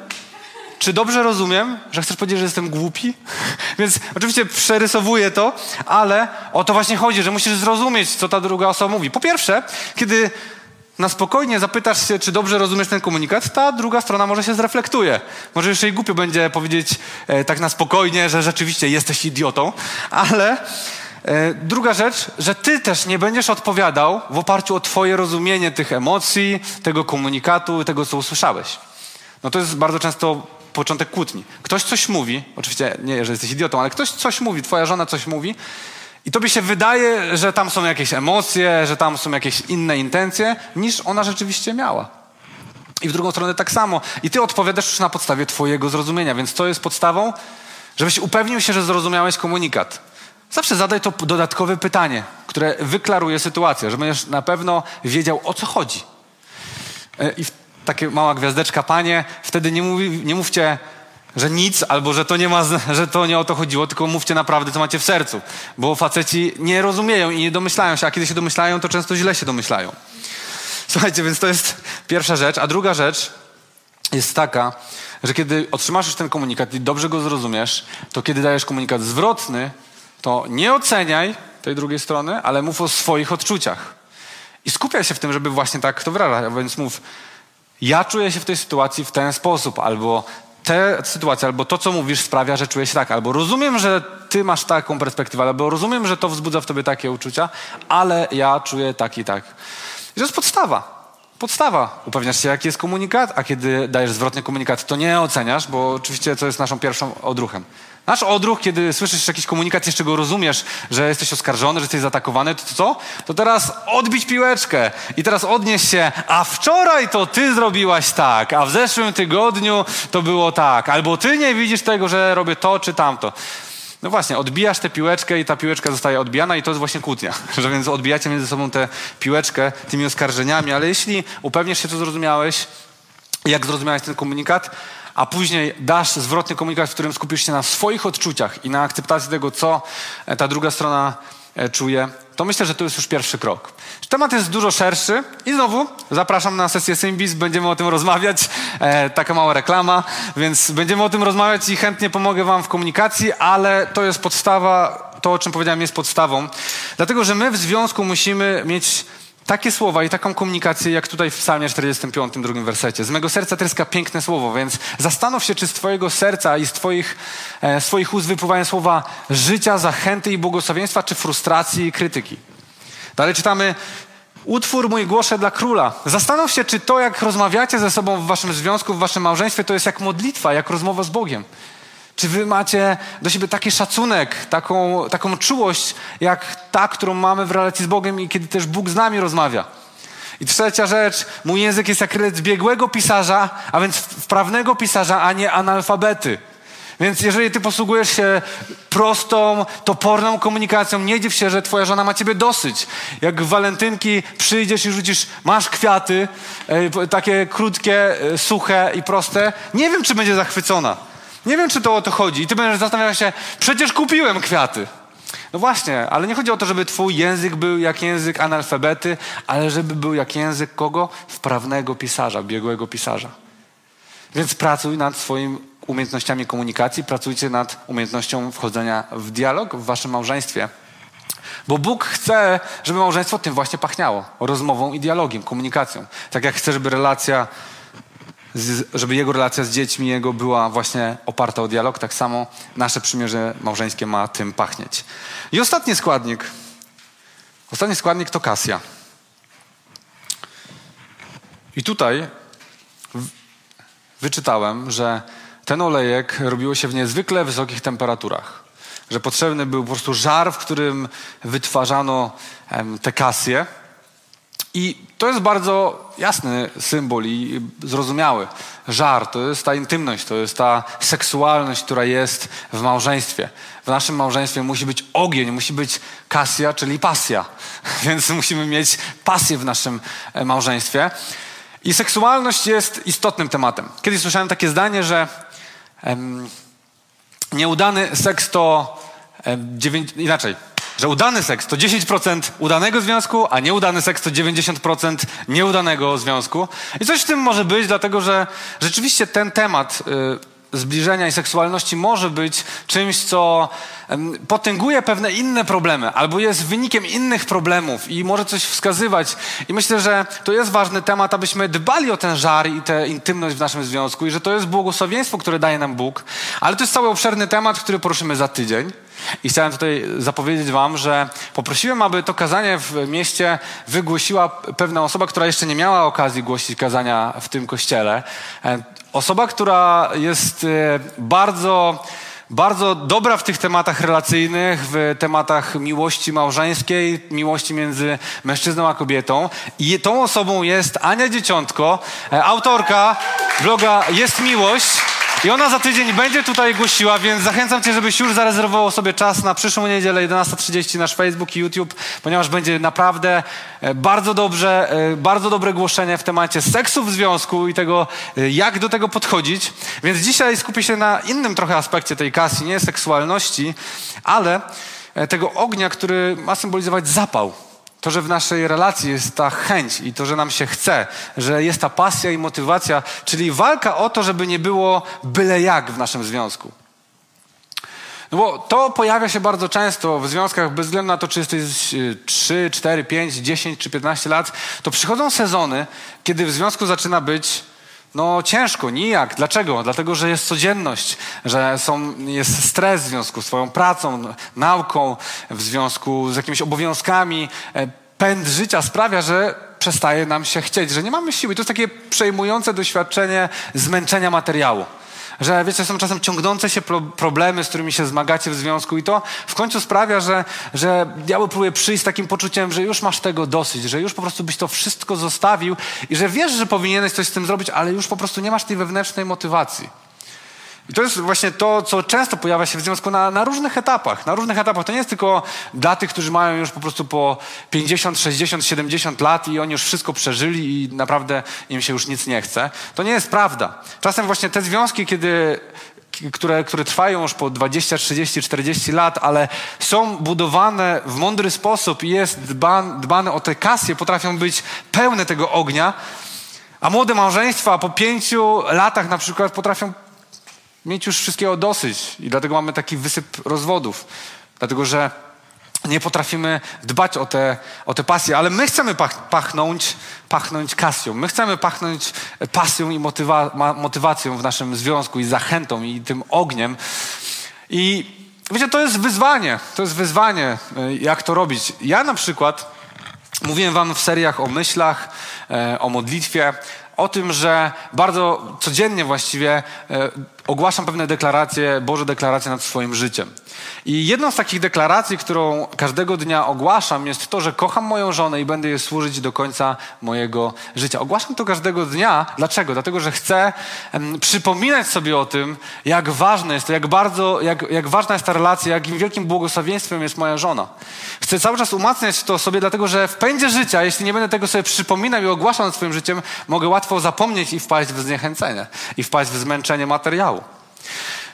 Speaker 2: czy dobrze rozumiem, że chcesz powiedzieć, że jestem głupi? Więc oczywiście przerysowuję to, ale o to właśnie chodzi, że musisz zrozumieć, co ta druga osoba mówi. Po pierwsze, kiedy na spokojnie zapytasz się, czy dobrze rozumiesz ten komunikat, ta druga strona może się zreflektuje. Może jeszcze i głupio będzie powiedzieć e, tak na spokojnie, że rzeczywiście jesteś idiotą, ale druga rzecz, że ty też nie będziesz odpowiadał w oparciu o twoje rozumienie tych emocji, tego komunikatu, tego, co usłyszałeś. No to jest bardzo często początek kłótni. Ktoś coś mówi, oczywiście nie, że jesteś idiotą, ale ktoś coś mówi, twoja żona coś mówi i tobie się wydaje, że tam są jakieś emocje, że tam są jakieś inne intencje, niż ona rzeczywiście miała. I w drugą stronę tak samo. I ty odpowiadasz już na podstawie twojego zrozumienia, więc to jest podstawą, żebyś upewnił się, że zrozumiałeś komunikat. Zawsze zadaj to dodatkowe pytanie, które wyklaruje sytuację, że będziesz na pewno wiedział, o co chodzi. E, I takie mała gwiazdeczka, panie, wtedy nie, mówi, nie mówcie, że nic, albo że to, nie ma, że to nie o to chodziło, tylko mówcie naprawdę, co macie w sercu. Bo faceci nie rozumieją i nie domyślają się, a kiedy się domyślają, to często źle się domyślają. Słuchajcie, więc to jest pierwsza rzecz. A druga rzecz jest taka, że kiedy otrzymasz już ten komunikat i dobrze go zrozumiesz, to kiedy dajesz komunikat zwrotny, to nie oceniaj tej drugiej strony, ale mów o swoich odczuciach. I skupiaj się w tym, żeby właśnie tak to wyrażać. Więc mów, ja czuję się w tej sytuacji w ten sposób, albo te sytuacje, albo to, co mówisz, sprawia, że czuję się tak, albo rozumiem, że ty masz taką perspektywę, albo rozumiem, że to wzbudza w tobie takie uczucia, ale ja czuję tak i tak. I to jest podstawa. Podstawa. Upewniasz się, jaki jest komunikat, a kiedy dajesz zwrotny komunikat, to nie oceniasz, bo oczywiście to jest naszą pierwszą odruchem. Nasz odruch, kiedy słyszysz jakiś komunikat, jeszcze go rozumiesz, że jesteś oskarżony, że jesteś zaatakowany, to co? To teraz odbić piłeczkę i teraz odnieść się, a wczoraj to ty zrobiłaś tak, a w zeszłym tygodniu to było tak, albo ty nie widzisz tego, że robię to czy tamto. No właśnie, odbijasz tę piłeczkę i ta piłeczka zostaje odbijana i to jest właśnie kłótnia. Że więc odbijacie między sobą tę piłeczkę tymi oskarżeniami, ale jeśli upewnisz się, co zrozumiałeś, jak zrozumiałeś ten komunikat, a później dasz zwrotny komunikat, w którym skupisz się na swoich odczuciach i na akceptacji tego, co e, ta druga strona e, czuje, to myślę, że to jest już pierwszy krok. Temat jest dużo szerszy i znowu zapraszam na sesję Symbis, będziemy o tym rozmawiać, e, taka mała reklama, więc będziemy o tym rozmawiać i chętnie pomogę wam w komunikacji, ale to jest podstawa, to o czym powiedziałem jest podstawą, dlatego że my w związku musimy mieć takie słowa i taką komunikację, jak tutaj w psalmie 45, drugim wersecie. Z mego serca tryska piękne słowo, więc zastanów się, czy z twojego serca i z twoich, e, swoich ust wypływają słowa życia, zachęty i błogosławieństwa, czy frustracji i krytyki. Dalej czytamy, utwór mój głoszę dla króla. Zastanów się, czy to, jak rozmawiacie ze sobą w waszym związku, w waszym małżeństwie, to jest jak modlitwa, jak rozmowa z Bogiem. Czy wy macie do siebie taki szacunek, taką, taką czułość, jak ta, którą mamy w relacji z Bogiem i kiedy też Bóg z nami rozmawia? I trzecia rzecz, mój język jest jak rec biegłego pisarza, a więc wprawnego pisarza, a nie analfabety. Więc jeżeli ty posługujesz się prostą, toporną komunikacją, nie dziw się, że twoja żona ma ciebie dosyć. Jak w walentynki przyjdziesz i rzucisz, masz kwiaty, e, takie krótkie, e, suche i proste, nie wiem, czy będzie zachwycona. Nie wiem, czy to o to chodzi. I ty będziesz zastanawiał się, przecież kupiłem kwiaty. No właśnie, ale nie chodzi o to, żeby twój język był jak język analfabety, ale żeby był jak język kogo? Wprawnego pisarza, biegłego pisarza. Więc pracuj nad swoimi umiejętnościami komunikacji, pracujcie nad umiejętnością wchodzenia w dialog w waszym małżeństwie. Bo Bóg chce, żeby małżeństwo tym właśnie pachniało. Rozmową i dialogiem, komunikacją. Tak jak chce, żeby relacja żeby jego relacja z dziećmi jego była właśnie oparta o dialog, tak samo nasze przymierze małżeńskie ma tym pachnieć. I ostatni składnik. Ostatni składnik to kasja. I tutaj wyczytałem, że ten olejek robiło się w niezwykle wysokich temperaturach. Że potrzebny był po prostu żar, w którym wytwarzano te kasje. I to jest bardzo jasny symbol i zrozumiały. Żar to jest ta intymność, to jest ta seksualność, która jest w małżeństwie. W naszym małżeństwie musi być ogień, musi być kasja, czyli pasja. Więc musimy mieć pasję w naszym e, małżeństwie. I seksualność jest istotnym tematem. Kiedyś słyszałem takie zdanie, że em, nieudany seks to em, inaczej, że udany seks to 10% udanego związku, a nieudany seks to 90% nieudanego związku. I coś w tym może być, dlatego że rzeczywiście ten temat y, zbliżenia i seksualności może być czymś, co potęguje pewne inne problemy, albo jest wynikiem innych problemów i może coś wskazywać. I myślę, że to jest ważny temat, abyśmy dbali o ten żar i tę intymność w naszym związku i że to jest błogosławieństwo, które daje nam Bóg. Ale to jest cały obszerny temat, który poruszymy za tydzień. I chciałem tutaj zapowiedzieć Wam, że poprosiłem, aby to kazanie w mieście wygłosiła pewna osoba, która jeszcze nie miała okazji głosić kazania w tym kościele. E, osoba, która jest e, bardzo bardzo dobra w tych tematach relacyjnych, w tematach miłości małżeńskiej, miłości między mężczyzną a kobietą. I tą osobą jest Ania Dzieciątko, e, autorka bloga Jest Miłość. I ona za tydzień będzie tutaj głosiła, więc zachęcam Cię, żebyś już zarezerwował sobie czas na przyszłą niedzielę 11.30 nasz Facebook i YouTube, ponieważ będzie naprawdę e, bardzo dobrze, e, bardzo dobre głoszenie w temacie seksu w związku i tego, e, jak do tego podchodzić. Więc dzisiaj skupię się na innym trochę aspekcie tej kasji, nie seksualności, ale tego ognia, który ma symbolizować zapał. To, że w naszej relacji jest ta chęć i to, że nam się chce, że jest ta pasja i motywacja, czyli walka o to, żeby nie było byle jak w naszym związku. No bo to pojawia się bardzo często w związkach, bez względu na to, czy jesteś 3, 4, 5, 10 czy 15 lat, to przychodzą sezony, kiedy w związku zaczyna być no ciężko, nijak. Dlaczego? Dlatego, że jest codzienność, że są, jest stres w związku z swoją pracą, nauką, w związku z jakimiś obowiązkami. E, pęd życia sprawia, że przestaje nam się chcieć, że nie mamy siły. To jest takie przejmujące doświadczenie zmęczenia materiału że wiecie, są czasem ciągnące się pro problemy, z którymi się zmagacie w związku i to w końcu sprawia, że, że diabeł próbuje przyjść z takim poczuciem, że już masz tego dosyć, że już po prostu byś to wszystko zostawił i że wiesz, że powinieneś coś z tym zrobić, ale już po prostu nie masz tej wewnętrznej motywacji. I to jest właśnie to, co często pojawia się w związku na, na, różnych etapach. Na różnych etapach. To nie jest tylko dla tych, którzy mają już po prostu po 50, 60, 70 lat i oni już wszystko przeżyli i naprawdę im się już nic nie chce. To nie jest prawda. Czasem właśnie te związki, kiedy które, które trwają już po 20, 30, 40 lat, ale są budowane w mądry sposób i jest dban, dbane o te kasje, potrafią być pełne tego ognia, a młode małżeństwa po pięciu latach na przykład potrafią mieć już wszystkiego dosyć i dlatego mamy taki wysyp rozwodów. Dlatego, że nie potrafimy dbać o te, o te pasje, ale my chcemy pach, pachnąć, pachnąć kasją. My chcemy pachnąć pasją i motywa, motywacją w naszym związku i zachętą i tym ogniem. I wiecie, to jest wyzwanie. To jest wyzwanie, e, jak to robić. Ja na przykład mówiłem wam w seriach o myślach, e, o modlitwie, o tym, że bardzo codziennie właściwie e, ogłaszam pewne deklaracje, Boże deklaracje nad swoim życiem. I jedną z takich deklaracji, którą każdego dnia ogłaszam, jest to, że kocham moją żonę i będę jej służyć do końca mojego życia. Ogłaszam to każdego dnia. Dlaczego? Dlatego, że chcę przypominać sobie o tym, jak ważne jest to, jak bardzo, jak, jak ważna jest ta relacja, jakim wielkim błogosławieństwem jest moja żona. Chcę cały czas umacniać to sobie, dlatego, że w pędzie życia, jeśli nie będę tego sobie przypominał i ogłaszał swoim życiem, mogę łatwo zapomnieć i wpaść w zniechęcenie, i wpaść w zmęczenie materiału.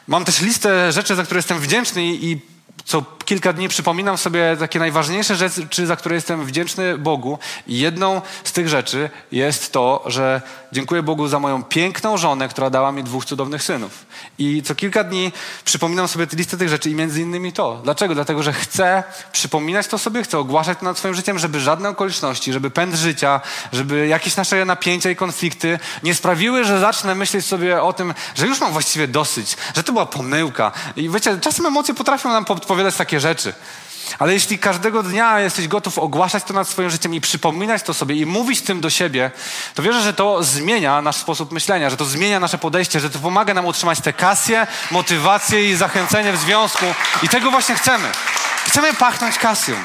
Speaker 2: Mam też listę rzeczy, za które jestem wdzięczny i co kilka dni przypominam sobie takie najważniejsze rzeczy, za które jestem wdzięczny Bogu. I jedną z tych rzeczy jest to, że dziękuję Bogu za moją piękną żonę, która dała mi dwóch cudownych synów. I co kilka dni przypominam sobie listę tych rzeczy i między innymi to. Dlaczego? Dlatego, że chcę przypominać to sobie, chcę ogłaszać to nad swoim życiem, żeby żadne okoliczności, żeby pęd życia, żeby jakieś nasze napięcia i konflikty nie sprawiły, że zacznę myśleć sobie o tym, że już mam właściwie dosyć, że to była pomyłka. I wiecie, czasem emocje potrafią nam podpowiadać takie rzeczy. Ale jeśli każdego dnia jesteś gotów ogłaszać to nad swoim życiem i przypominać to sobie i mówić tym do siebie, to wierzę, że to zmienia nasz sposób myślenia, że to zmienia nasze podejście, że to pomaga nam utrzymać tę kasję, motywację i zachęcenie w związku. I tego właśnie chcemy. Chcemy pachnąć kasją.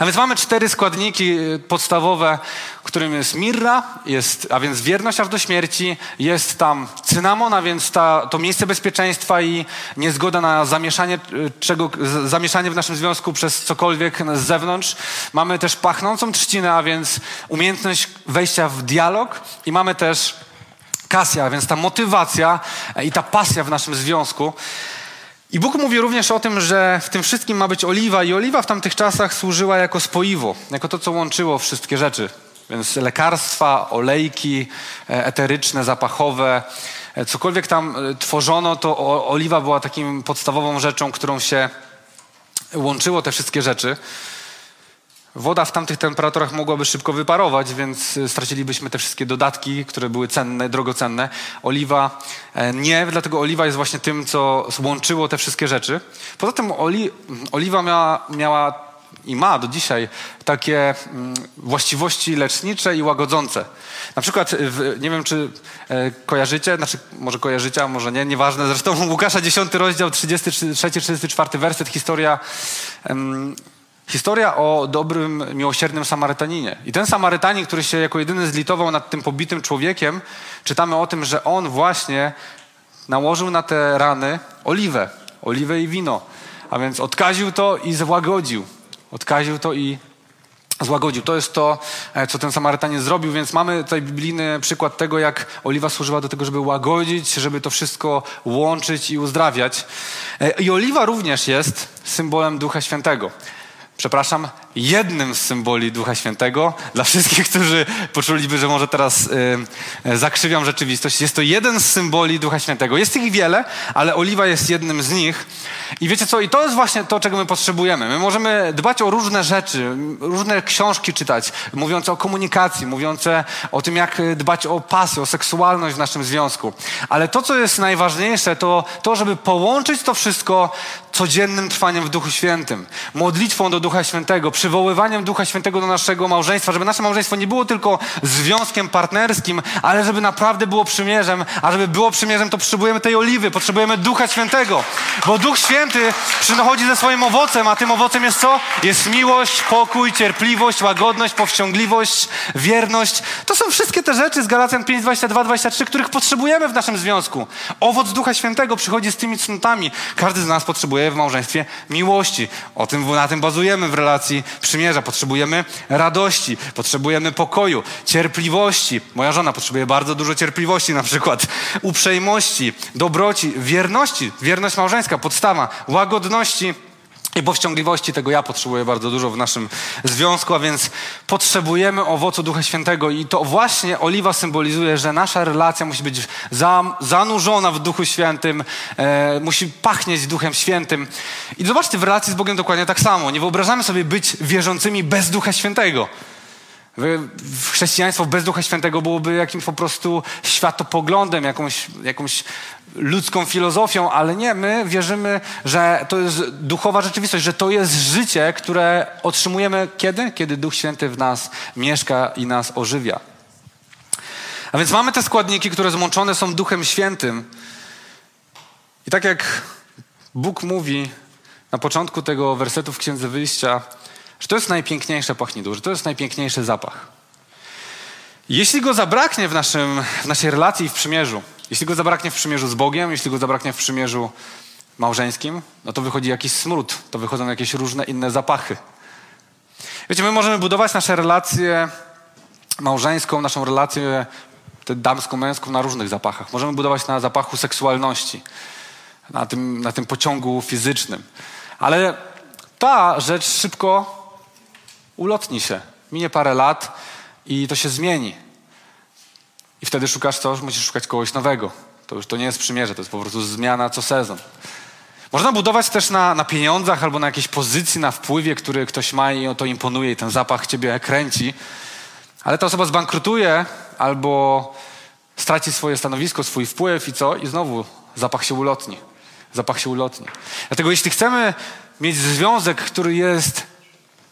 Speaker 2: A więc mamy cztery składniki y, podstawowe, którym jest mirra, jest, a więc wierność aż do śmierci, jest tam cynamon, a więc ta, to miejsce bezpieczeństwa i niezgoda na zamieszanie, y, czego, zamieszanie w naszym związku przez cokolwiek z zewnątrz. Mamy też pachnącą trzcinę, a więc umiejętność wejścia w dialog i mamy też kasja, a więc ta motywacja e, i ta pasja w naszym związku. I Bóg mówi również o tym, że w tym wszystkim ma być oliwa, i oliwa w tamtych czasach służyła jako spoiwo, jako to, co łączyło wszystkie rzeczy. Więc lekarstwa, olejki e, eteryczne, zapachowe, e, cokolwiek tam e, tworzono, to oliwa była takim podstawową rzeczą, którą się łączyło te wszystkie rzeczy. Woda w tamtych temperaturach mogłaby szybko wyparować, więc y, stracilibyśmy te wszystkie dodatki, które były cenne, drogocenne. Oliwa e, nie, dlatego oliwa jest właśnie tym, co łączyło te wszystkie rzeczy. Poza tym oli, oliwa miała, miała i ma do dzisiaj takie mm, właściwości lecznicze i łagodzące. Na przykład, w, nie wiem czy e, kojarzycie, znaczy może kojarzycie, a może nie, nieważne. Zresztą Łukasza 10 rozdział, 33-34 werset, historia Historia o dobrym, miłosiernym Samarytaninie. I ten Samarytanin, który się jako jedyny zlitował nad tym pobitym człowiekiem, czytamy o tym, że on właśnie nałożył na te rany oliwę, oliwę i wino. A więc odkaził to i złagodził. Odkaził to i złagodził. To jest to, e, co ten Samarytanin zrobił, więc mamy tutaj biblijny przykład tego, jak oliwa służyła do tego, żeby łagodzić, żeby to wszystko łączyć i uzdrawiać. E, I oliwa również jest symbolem Ducha Świętego przepraszam, jednym z symboli Ducha Świętego. Dla wszystkich, którzy poczuliby, że może teraz y, zakrzywiam rzeczywistość, jest to jeden z symboli Ducha Świętego. Jest ich wiele, ale oliwa jest jednym z nich. I wiecie co? I to jest właśnie to, czego my potrzebujemy. My możemy dbać o różne rzeczy, różne książki czytać, mówiące o komunikacji, mówiące o tym, jak dbać o pasy, o seksualność w naszym związku. Ale to, co jest najważniejsze, to to, żeby połączyć to wszystko codziennym trwaniem w Duchu Świętym, modlitwą do Ducha Świętego, przywoływaniem Ducha Świętego do naszego małżeństwa, żeby nasze małżeństwo nie było tylko związkiem partnerskim, ale żeby naprawdę było przymierzem, a żeby było przymierzem, to potrzebujemy tej oliwy, potrzebujemy Ducha Świętego, bo Duch Święty przychodzi ze swoim owocem, a tym owocem jest co? Jest miłość, pokój, cierpliwość, łagodność, powściągliwość, wierność. To są wszystkie te rzeczy z Galacjan 5, 22, 23, których potrzebujemy w naszym związku. Owoc Ducha Świętego przychodzi z tymi cnotami. Każdy z nas potrzebuje w małżeństwie miłości. O tym, na tym bazujemy w relacji przymierza. Potrzebujemy radości, potrzebujemy pokoju, cierpliwości. Moja żona potrzebuje bardzo dużo cierpliwości na przykład, uprzejmości, dobroci, wierności. Wierność małżeńska, podstawa, łagodności i powściągliwości tego ja potrzebuję bardzo dużo w naszym związku, a więc potrzebujemy owocu Ducha Świętego i to właśnie oliwa symbolizuje, że nasza relacja musi być za, zanurzona w Duchu Świętym, e, musi pachnieć Duchem Świętym. I zobaczcie, w relacji z Bogiem dokładnie tak samo. Nie wyobrażamy sobie być wierzącymi bez Ducha Świętego. Chrześcijaństwo bez Ducha Świętego byłoby jakimś po prostu światopoglądem, jakąś, jakąś ludzką filozofią, ale nie, my wierzymy, że to jest duchowa rzeczywistość, że to jest życie, które otrzymujemy kiedy? Kiedy Duch Święty w nas mieszka i nas ożywia. A więc mamy te składniki, które zmączone są Duchem Świętym. I tak jak Bóg mówi na początku tego wersetu w Księdze Wyjścia, że to jest najpiękniejsze pachnidło, że to jest najpiękniejszy zapach. Jeśli go zabraknie w, naszym, w naszej relacji i w przymierzu, jeśli go zabraknie w przymierzu z Bogiem, jeśli go zabraknie w przymierzu małżeńskim, no to wychodzi jakiś smród, to wychodzą jakieś różne inne zapachy. Wiecie, my możemy budować nasze relacje małżeńską, naszą relację damską, męską na różnych zapachach. Możemy budować na zapachu seksualności, na tym, na tym pociągu fizycznym. Ale ta rzecz szybko ulotni się. Minie parę lat i to się zmieni. I wtedy szukasz co? Musisz szukać kogoś nowego. To już to nie jest przymierze, to jest po prostu zmiana co sezon. Można budować też na, na pieniądzach albo na jakiejś pozycji, na wpływie, który ktoś ma i to imponuje i ten zapach ciebie kręci. Ale ta osoba zbankrutuje albo straci swoje stanowisko, swój wpływ i co? I znowu zapach się ulotni. Zapach się ulotni. Dlatego jeśli chcemy mieć związek, który jest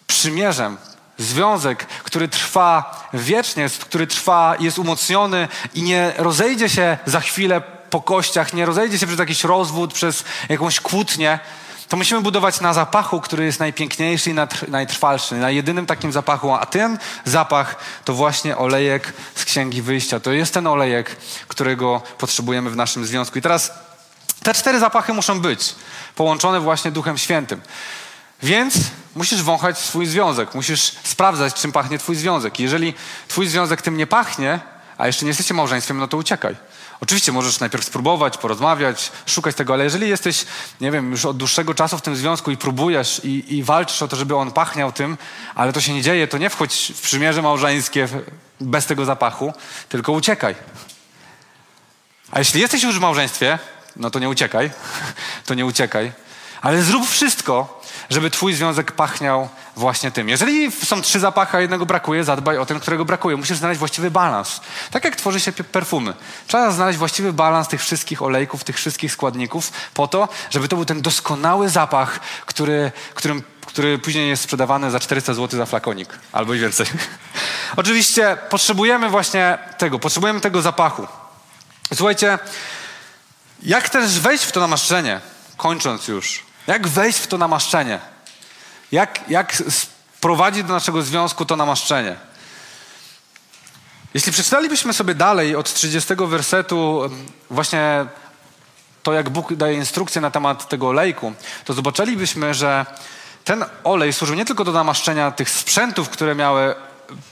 Speaker 2: przymierzem, związek, który trwa wiecznie, który trwa, jest umocniony i nie rozejdzie się za chwilę po kościach, nie rozejdzie się przez jakiś rozwód, przez jakąś kłótnię, to musimy budować na zapachu, który jest najpiękniejszy i najtrwalszy, na jedynym takim zapachu. A ten zapach to właśnie olejek z Księgi Wyjścia. To jest ten olejek, którego potrzebujemy w naszym związku. I teraz te cztery zapachy muszą być połączone właśnie Duchem Świętym. Więc musisz wąchać swój związek, musisz sprawdzać, czym pachnie twój związek. Jeżeli twój związek tym nie pachnie, a jeszcze nie jesteście małżeństwem, no to uciekaj. Oczywiście możesz najpierw spróbować, porozmawiać, szukać tego, ale jeżeli jesteś, nie wiem, już od dłuższego czasu w tym związku i próbujesz i, i walczysz o to, żeby on pachniał tym, ale to się nie dzieje, to nie wchodź w przymierze małżeńskie bez tego zapachu, tylko uciekaj. A jeśli jesteś już w małżeństwie, no to nie uciekaj, to nie uciekaj, ale zrób wszystko, żeby twój związek pachniał właśnie tym. Jeżeli są trzy zapachy, a jednego brakuje, zadbaj o ten, którego brakuje. Musisz znaleźć właściwy balans. Tak jak tworzy się perfumy. Trzeba znaleźć właściwy balans tych wszystkich olejków, tych wszystkich składników po to, żeby to był ten doskonały zapach, który, którym który później jest sprzedawany za 400 zł za flakonik, albo i więcej. Oczywiście potrzebujemy właśnie tego, potrzebujemy tego zapachu. Słuchajcie, jak też wejść w to namaszczenie, kończąc już, jak wejść w to namaszczenie? Jak, jak do naszego związku to namaszczenie? Jeśli przeczytalibyśmy sobie dalej od 30 wersetu właśnie to, jak Bóg daje instrukcję na temat tego olejku, to zobaczylibyśmy, że ten olej służył nie tylko do namaszczenia tych sprzętów, które miały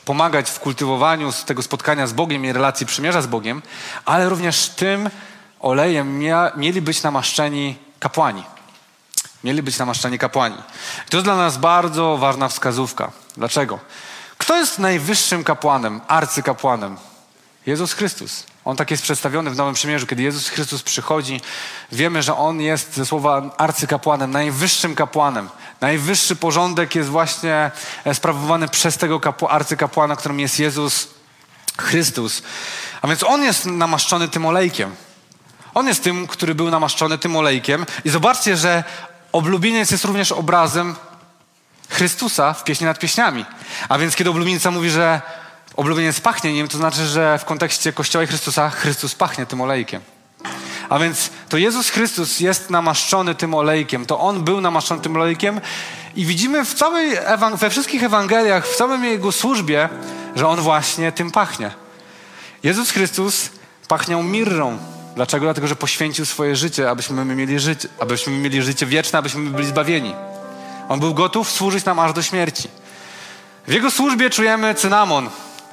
Speaker 2: pomagać w kultywowaniu tego spotkania z Bogiem i relacji przymierza z Bogiem, ale również tym olejem mia, mieli być namaszczeni kapłani. Mieli być namaszczeni kapłani. to jest dla nas bardzo ważna wskazówka. Dlaczego? Kto jest najwyższym kapłanem, arcykapłanem? Jezus Chrystus. On tak jest przedstawiony w Nowym Przymierzu. Kiedy Jezus Chrystus przychodzi, wiemy, że On jest ze słowa arcykapłanem, najwyższym kapłanem. Najwyższy porządek jest właśnie e, sprawowany przez tego kapła, arcykapłana, którym jest Jezus Chrystus. A więc On jest namaszczony tym olejkiem. On jest tym, który był namaszczony tym olejkiem. I zobaczcie, że Oblubieniec jest również obrazem Chrystusa w pieśni nad pieśniami. A więc kiedy oblubienica mówi, że oblubieniec pachnie nim, to znaczy, że w kontekście Kościoła i Chrystusa Chrystus pachnie tym olejkiem. A więc to Jezus Chrystus jest namaszczony tym olejkiem. To On był namaszczony tym olejkiem i widzimy w całej, we wszystkich Ewangeliach, w całym Jego służbie, że On właśnie tym pachnie. Jezus Chrystus pachniał mirrą, Dlaczego? Dlatego, że poświęcił swoje życie, abyśmy mieli życie, abyśmy mieli życie wieczne, abyśmy byli zbawieni. On był gotów służyć nam aż do śmierci. W jego służbie czujemy cynamon,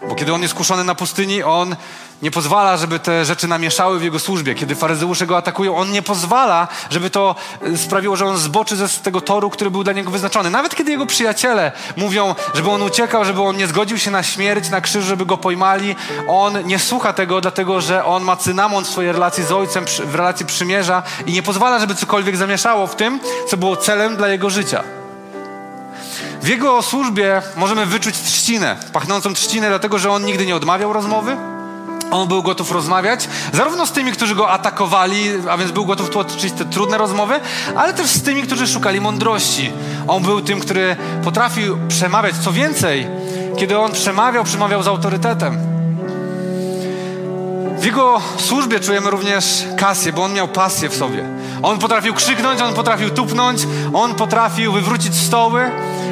Speaker 2: bo kiedy on jest kuszony na pustyni, on nie pozwala, żeby te rzeczy namieszały w jego służbie. Kiedy faryzeusze go atakują, on nie pozwala, żeby to e, sprawiło, że on zboczy ze tego toru, który był dla niego wyznaczony. Nawet kiedy jego przyjaciele mówią, żeby on uciekał, żeby on nie zgodził się na śmierć, na krzyż, żeby go pojmali, on nie słucha tego, dlatego że on ma cynamon w swojej relacji z ojcem, w relacji przymierza i nie pozwala, żeby cokolwiek zamieszało w tym, co było celem dla jego życia. W jego służbie możemy wyczuć trzcinę, pachnącą trzcinę, dlatego że on nigdy nie odmawiał rozmowy, on był gotów rozmawiać, zarówno z tymi, którzy go atakowali, a więc był gotów tłumaczyć te trudne rozmowy, ale też z tymi, którzy szukali mądrości. On był tym, który potrafił przemawiać. Co więcej, kiedy on przemawiał, przemawiał z autorytetem. W jego służbie czujemy również kasję, bo on miał pasję w sobie. On potrafił krzyknąć, on potrafił tupnąć, on potrafił wywrócić stoły,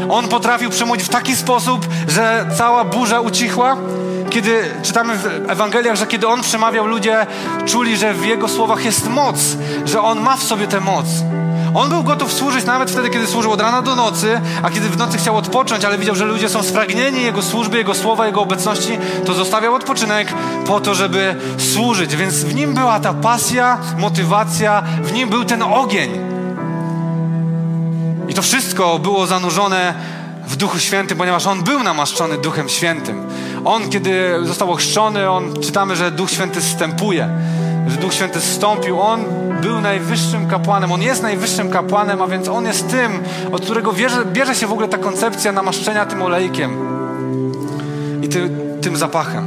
Speaker 2: on potrafił przemówić w taki sposób, że cała burza ucichła. Kiedy czytamy w Ewangeliach, że kiedy on przemawiał, ludzie czuli, że w jego słowach jest moc, że on ma w sobie tę moc. On był gotów służyć nawet wtedy, kiedy służył od rana do nocy, a kiedy w nocy chciał odpocząć, ale widział, że ludzie są spragnieni Jego służby, Jego słowa, Jego obecności, to zostawiał odpoczynek po to, żeby służyć. Więc w nim była ta pasja, motywacja, w nim był ten ogień. I to wszystko było zanurzone w Duchu Świętym, ponieważ On był namaszczony Duchem Świętym. On, kiedy został ochrzczony, on, czytamy, że Duch Święty zstępuje, że Duch Święty zstąpił. On był najwyższym kapłanem, On jest najwyższym kapłanem, a więc On jest tym, od którego bierze, bierze się w ogóle ta koncepcja namaszczenia tym olejkiem i ty, tym zapachem.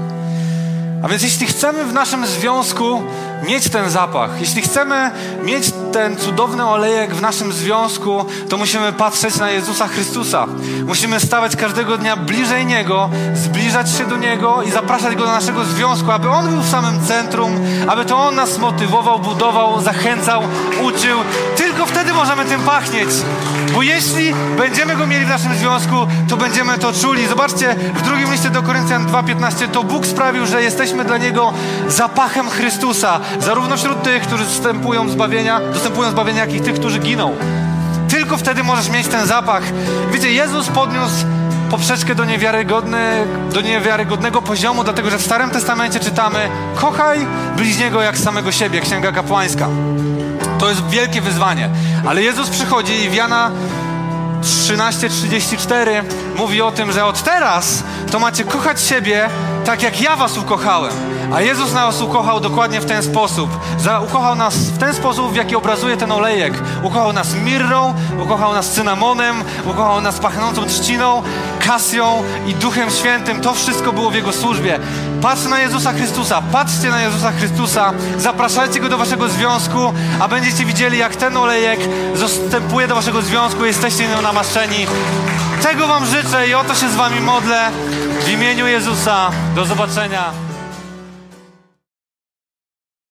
Speaker 2: A więc jeśli chcemy w naszym związku mieć ten zapach, jeśli chcemy mieć ten cudowny olejek w naszym związku, to musimy patrzeć na Jezusa Chrystusa. Musimy stawać każdego dnia bliżej Niego, zbliżać się do Niego i zapraszać Go do naszego związku, aby On był w samym centrum, aby to On nas motywował, budował, zachęcał, uczył. Tylko wtedy możemy tym pachnieć. Bo jeśli będziemy Go mieli w naszym związku, to będziemy to czuli. Zobaczcie, w drugim liście do Koryntian 2,15 to Bóg sprawił, że jesteśmy dla Niego zapachem Chrystusa, zarówno wśród tych, którzy dostępują zbawienia, dostępują zbawienia, jak i tych, którzy giną. Tylko wtedy możesz mieć ten zapach. Wiecie, Jezus podniósł poprzeczkę do, niewiarygodny, do niewiarygodnego poziomu, dlatego że w Starym Testamencie czytamy kochaj bliźniego jak samego siebie, Księga Kapłańska. To jest wielkie wyzwanie. Ale Jezus przychodzi i w Jana 13:34 mówi o tym, że od teraz to macie kochać siebie tak jak ja was ukochałem. A Jezus nas ukochał dokładnie w ten sposób. Za, ukochał nas w ten sposób, w jaki obrazuje ten olejek. Ukochał nas mirrą, ukochał nas cynamonem, ukochał nas pachnącą trzciną, kasją i Duchem Świętym. To wszystko było w Jego służbie. Patrz na Jezusa Chrystusa, patrzcie na Jezusa Chrystusa, zapraszajcie Go do waszego związku, a będziecie widzieli, jak ten olejek zastępuje do waszego związku, jesteście nim namaszczeni. Tego wam życzę i o to się z wami modlę. W imieniu Jezusa. Do zobaczenia.